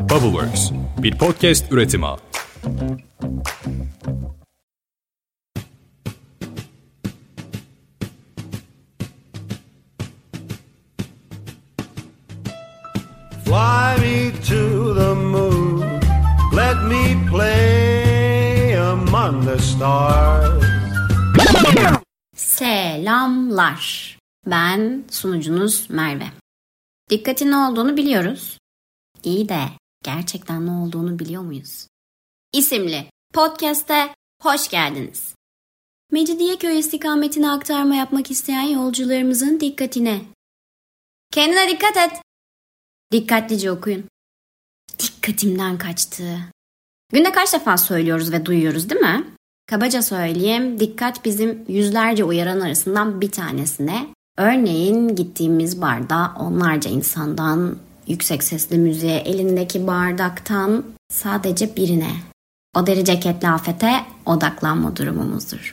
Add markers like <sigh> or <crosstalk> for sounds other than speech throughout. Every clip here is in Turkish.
Bubbleworks, bir podcast üretimi. Fly me to the moon. Let me play among the stars. Selamlar. Ben sunucunuz Merve. Dikkatin ne olduğunu biliyoruz. İyi de gerçekten ne olduğunu biliyor muyuz? İsimli podcast'e hoş geldiniz. Mecidiyeköy istikametine aktarma yapmak isteyen yolcularımızın dikkatine. Kendine dikkat et. Dikkatlice okuyun. Dikkatimden kaçtı. Günde kaç defa söylüyoruz ve duyuyoruz değil mi? Kabaca söyleyeyim, dikkat bizim yüzlerce uyaran arasından bir tanesine. Örneğin gittiğimiz barda onlarca insandan, yüksek sesli müziğe, elindeki bardaktan sadece birine. O deri ceketli afete odaklanma durumumuzdur.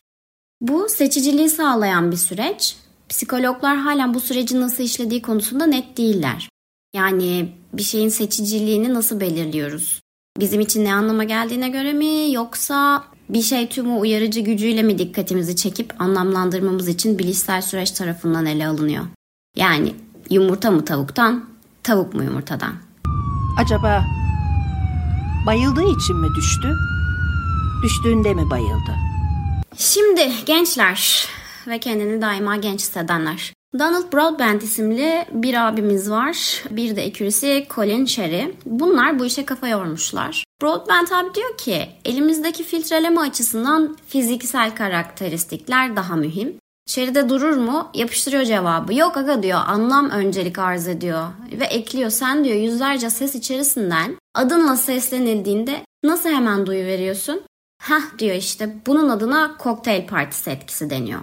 Bu seçiciliği sağlayan bir süreç. Psikologlar halen bu sürecin nasıl işlediği konusunda net değiller. Yani bir şeyin seçiciliğini nasıl belirliyoruz? Bizim için ne anlama geldiğine göre mi yoksa bir şey tümü uyarıcı gücüyle mi dikkatimizi çekip anlamlandırmamız için bilişsel süreç tarafından ele alınıyor? Yani yumurta mı tavuktan, tavuk mu yumurtadan? Acaba bayıldığı için mi düştü? Düştüğünde mi bayıldı? Şimdi gençler ve kendini daima genç hissedenler. Donald Broadbent isimli bir abimiz var. Bir de ekürisi Colin Sherry. Bunlar bu işe kafa yormuşlar. Broadbent abi diyor ki elimizdeki filtreleme açısından fiziksel karakteristikler daha mühim. Sherry'de durur mu? Yapıştırıyor cevabı. Yok aga diyor anlam öncelik arz ediyor. Ve ekliyor sen diyor yüzlerce ses içerisinden adınla seslenildiğinde nasıl hemen duyu veriyorsun? Hah diyor işte bunun adına kokteyl partisi etkisi deniyor.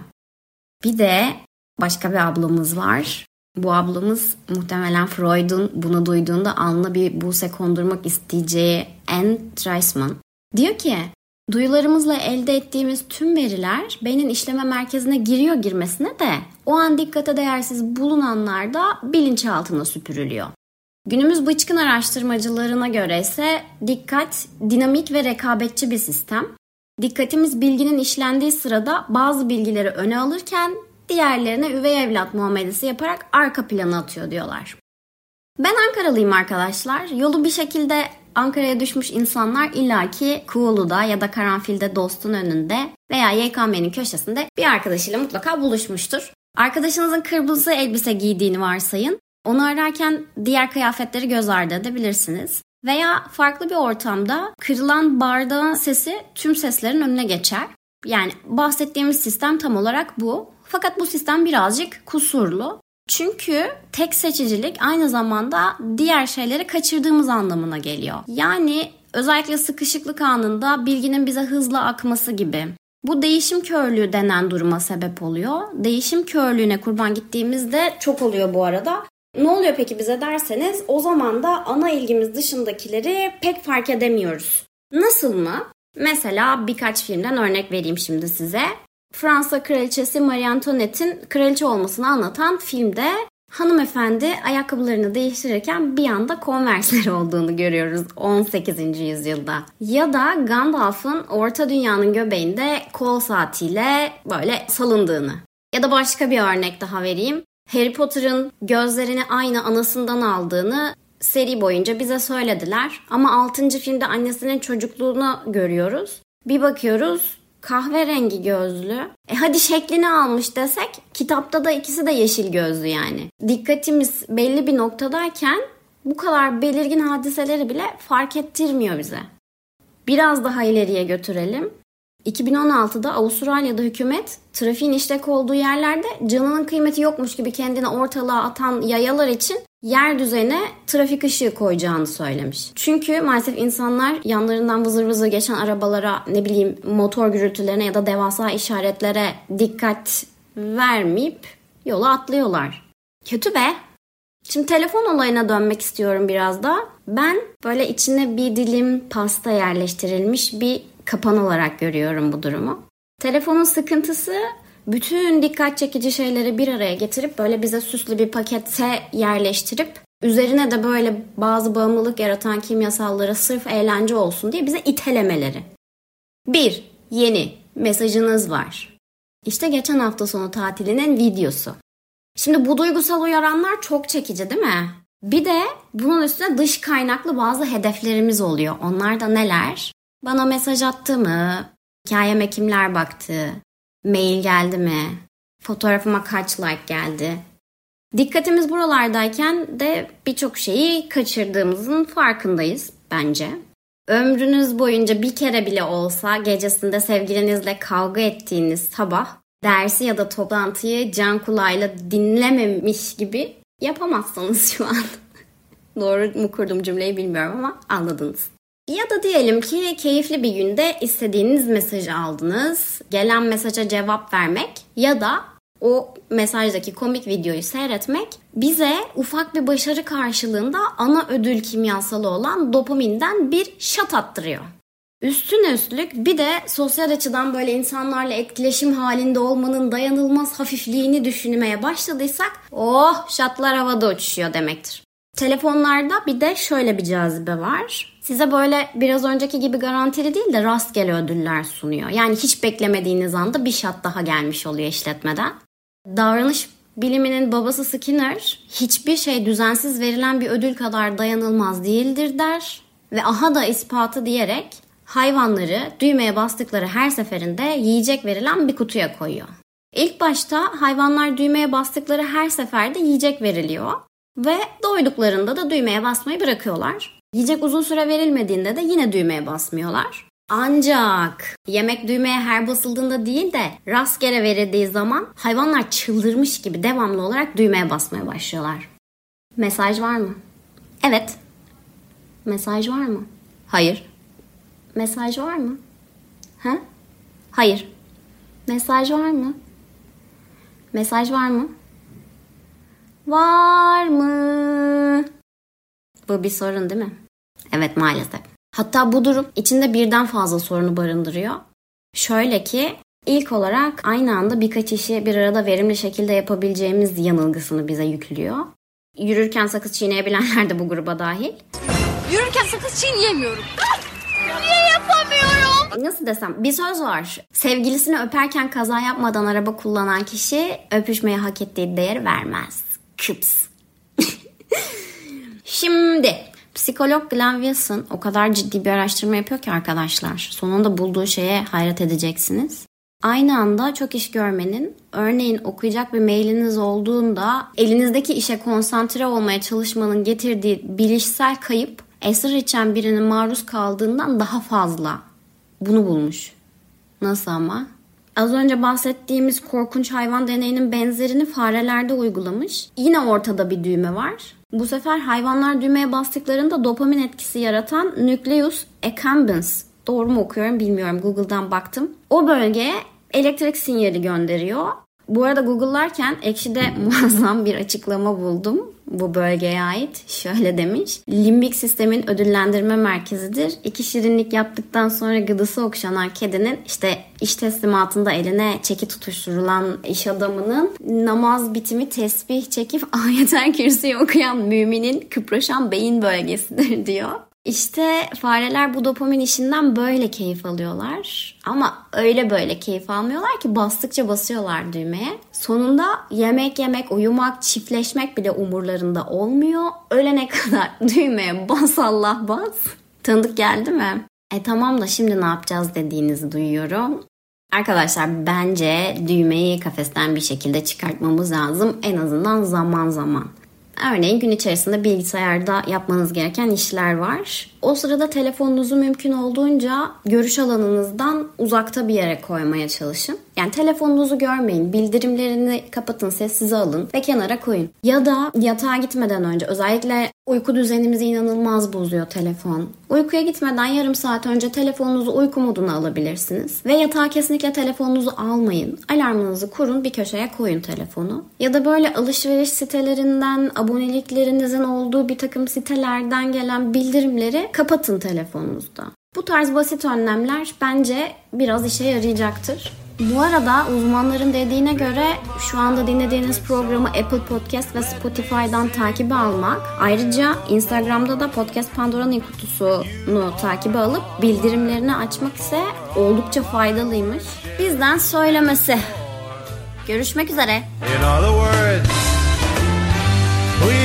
Bir de başka bir ablamız var. Bu ablamız muhtemelen Freud'un bunu duyduğunda alnına bir buse kondurmak isteyeceği Anne Treisman. Diyor ki duyularımızla elde ettiğimiz tüm veriler beynin işleme merkezine giriyor girmesine de o an dikkate değersiz bulunanlarda bilinçaltına süpürülüyor. Günümüz bıçkın araştırmacılarına göre ise dikkat dinamik ve rekabetçi bir sistem. Dikkatimiz bilginin işlendiği sırada bazı bilgileri öne alırken diğerlerine üvey evlat muamelesi yaparak arka plana atıyor diyorlar. Ben Ankaralıyım arkadaşlar. Yolu bir şekilde Ankara'ya düşmüş insanlar illaki Kuğulu'da ya da Karanfil'de dostun önünde veya YKM'nin köşesinde bir arkadaşıyla mutlaka buluşmuştur. Arkadaşınızın kırmızı elbise giydiğini varsayın. Onu ararken diğer kıyafetleri göz ardı edebilirsiniz. Veya farklı bir ortamda kırılan bardağın sesi tüm seslerin önüne geçer. Yani bahsettiğimiz sistem tam olarak bu. Fakat bu sistem birazcık kusurlu. Çünkü tek seçicilik aynı zamanda diğer şeyleri kaçırdığımız anlamına geliyor. Yani özellikle sıkışıklık anında bilginin bize hızla akması gibi. Bu değişim körlüğü denen duruma sebep oluyor. Değişim körlüğüne kurban gittiğimizde çok oluyor bu arada. Ne oluyor peki bize derseniz o zaman da ana ilgimiz dışındakileri pek fark edemiyoruz. Nasıl mı? Mesela birkaç filmden örnek vereyim şimdi size. Fransa kraliçesi Marie Antoinette'in kraliçe olmasını anlatan filmde hanımefendi ayakkabılarını değiştirirken bir anda konversler <laughs> olduğunu görüyoruz 18. yüzyılda. Ya da Gandalf'ın Orta Dünya'nın göbeğinde kol saatiyle böyle salındığını. Ya da başka bir örnek daha vereyim. Harry Potter'ın gözlerini aynı anasından aldığını seri boyunca bize söylediler. Ama 6. filmde annesinin çocukluğunu görüyoruz. Bir bakıyoruz kahverengi gözlü. E hadi şeklini almış desek kitapta da ikisi de yeşil gözlü yani. Dikkatimiz belli bir noktadayken bu kadar belirgin hadiseleri bile fark ettirmiyor bize. Biraz daha ileriye götürelim. 2016'da Avustralya'da hükümet trafiğin işlek olduğu yerlerde canının kıymeti yokmuş gibi kendini ortalığa atan yayalar için yer düzeyine trafik ışığı koyacağını söylemiş. Çünkü maalesef insanlar yanlarından vızır vızır geçen arabalara ne bileyim motor gürültülerine ya da devasa işaretlere dikkat vermeyip yola atlıyorlar. Kötü be. Şimdi telefon olayına dönmek istiyorum biraz da. Ben böyle içine bir dilim pasta yerleştirilmiş bir kapan olarak görüyorum bu durumu. Telefonun sıkıntısı bütün dikkat çekici şeyleri bir araya getirip böyle bize süslü bir pakete yerleştirip Üzerine de böyle bazı bağımlılık yaratan kimyasallara sırf eğlence olsun diye bize itelemeleri. Bir, yeni mesajınız var. İşte geçen hafta sonu tatilinin videosu. Şimdi bu duygusal uyaranlar çok çekici değil mi? Bir de bunun üstüne dış kaynaklı bazı hedeflerimiz oluyor. Onlar da neler? Bana mesaj attı mı? Hikayeme kimler baktı? Mail geldi mi? Fotoğrafıma kaç like geldi? Dikkatimiz buralardayken de birçok şeyi kaçırdığımızın farkındayız bence. Ömrünüz boyunca bir kere bile olsa gecesinde sevgilinizle kavga ettiğiniz sabah dersi ya da toplantıyı can kulağıyla dinlememiş gibi yapamazsınız şu an. <laughs> Doğru mu kurdum cümleyi bilmiyorum ama anladınız. Ya da diyelim ki keyifli bir günde istediğiniz mesajı aldınız. Gelen mesaja cevap vermek ya da o mesajdaki komik videoyu seyretmek bize ufak bir başarı karşılığında ana ödül kimyasalı olan dopaminden bir şat attırıyor. Üstüne üstlük bir de sosyal açıdan böyle insanlarla etkileşim halinde olmanın dayanılmaz hafifliğini düşünmeye başladıysak oh şatlar havada uçuşuyor demektir. Telefonlarda bir de şöyle bir cazibe var. Size böyle biraz önceki gibi garantili değil de rastgele ödüller sunuyor. Yani hiç beklemediğiniz anda bir şat daha gelmiş oluyor işletmeden. Davranış biliminin babası Skinner hiçbir şey düzensiz verilen bir ödül kadar dayanılmaz değildir der ve aha da ispatı diyerek hayvanları düğmeye bastıkları her seferinde yiyecek verilen bir kutuya koyuyor. İlk başta hayvanlar düğmeye bastıkları her seferde yiyecek veriliyor ve doyduklarında da düğmeye basmayı bırakıyorlar. Yiyecek uzun süre verilmediğinde de yine düğmeye basmıyorlar. Ancak yemek düğmeye her basıldığında değil de rastgele verildiği zaman hayvanlar çıldırmış gibi devamlı olarak düğmeye basmaya başlıyorlar. Mesaj var mı? Evet. Mesaj var mı? Hayır. Mesaj var mı? Ha? Hayır. Mesaj var mı? Mesaj var mı? Var mı? Bu bir sorun değil mi? Evet maalesef. Hatta bu durum içinde birden fazla sorunu barındırıyor. Şöyle ki ilk olarak aynı anda birkaç işi bir arada verimli şekilde yapabileceğimiz yanılgısını bize yüklüyor. Yürürken sakız çiğneyebilenler de bu gruba dahil. Yürürken sakız çiğneyemiyorum. Niye yapamıyorum? Nasıl desem bir söz var. Sevgilisini öperken kaza yapmadan araba kullanan kişi öpüşmeye hak ettiği değeri vermez. Kıps. <laughs> Şimdi psikolog Glenn Wilson o kadar ciddi bir araştırma yapıyor ki arkadaşlar. Sonunda bulduğu şeye hayret edeceksiniz. Aynı anda çok iş görmenin, örneğin okuyacak bir mailiniz olduğunda elinizdeki işe konsantre olmaya çalışmanın getirdiği bilişsel kayıp esrar içen birinin maruz kaldığından daha fazla. Bunu bulmuş. Nasıl ama? Az önce bahsettiğimiz korkunç hayvan deneyinin benzerini farelerde uygulamış. Yine ortada bir düğme var. Bu sefer hayvanlar düğmeye bastıklarında dopamin etkisi yaratan nucleus accumbens doğru mu okuyorum bilmiyorum Google'dan baktım. O bölgeye elektrik sinyali gönderiyor. Bu arada Google'larken Ekşi'de <laughs> muazzam bir açıklama buldum bu bölgeye ait. Şöyle demiş. Limbik sistemin ödüllendirme merkezidir. İki şirinlik yaptıktan sonra gıdısı okşanan kedinin işte iş teslimatında eline çeki tutuşturulan iş adamının namaz bitimi tesbih çekip <laughs> ayetel kürsüyü okuyan müminin kıpraşan beyin bölgesidir diyor. İşte fareler bu dopamin işinden böyle keyif alıyorlar. Ama öyle böyle keyif almıyorlar ki bastıkça basıyorlar düğmeye. Sonunda yemek yemek, uyumak, çiftleşmek bile umurlarında olmuyor. Ölene <laughs> kadar düğmeye bas Allah bas. Tanıdık geldi mi? E tamam da şimdi ne yapacağız dediğinizi duyuyorum. Arkadaşlar bence düğmeyi kafesten bir şekilde çıkartmamız lazım. En azından zaman zaman. Örneğin gün içerisinde bilgisayarda yapmanız gereken işler var. O sırada telefonunuzu mümkün olduğunca görüş alanınızdan uzakta bir yere koymaya çalışın. Yani telefonunuzu görmeyin, bildirimlerini kapatın, sessize alın ve kenara koyun. Ya da yatağa gitmeden önce özellikle uyku düzenimizi inanılmaz bozuyor telefon. Uykuya gitmeden yarım saat önce telefonunuzu uyku moduna alabilirsiniz. Ve yatağa kesinlikle telefonunuzu almayın. Alarmınızı kurun, bir köşeye koyun telefonu. Ya da böyle alışveriş sitelerinden, aboneliklerinizin olduğu bir takım sitelerden gelen bildirimleri kapatın telefonunuzda. Bu tarz basit önlemler bence biraz işe yarayacaktır. Bu arada uzmanların dediğine göre şu anda dinlediğiniz programı Apple Podcast ve Spotify'dan takibi almak. Ayrıca Instagram'da da Podcast Pandora'nın kutusunu takibi alıp bildirimlerini açmak ise oldukça faydalıymış. Bizden söylemesi. Görüşmek üzere. In other words, please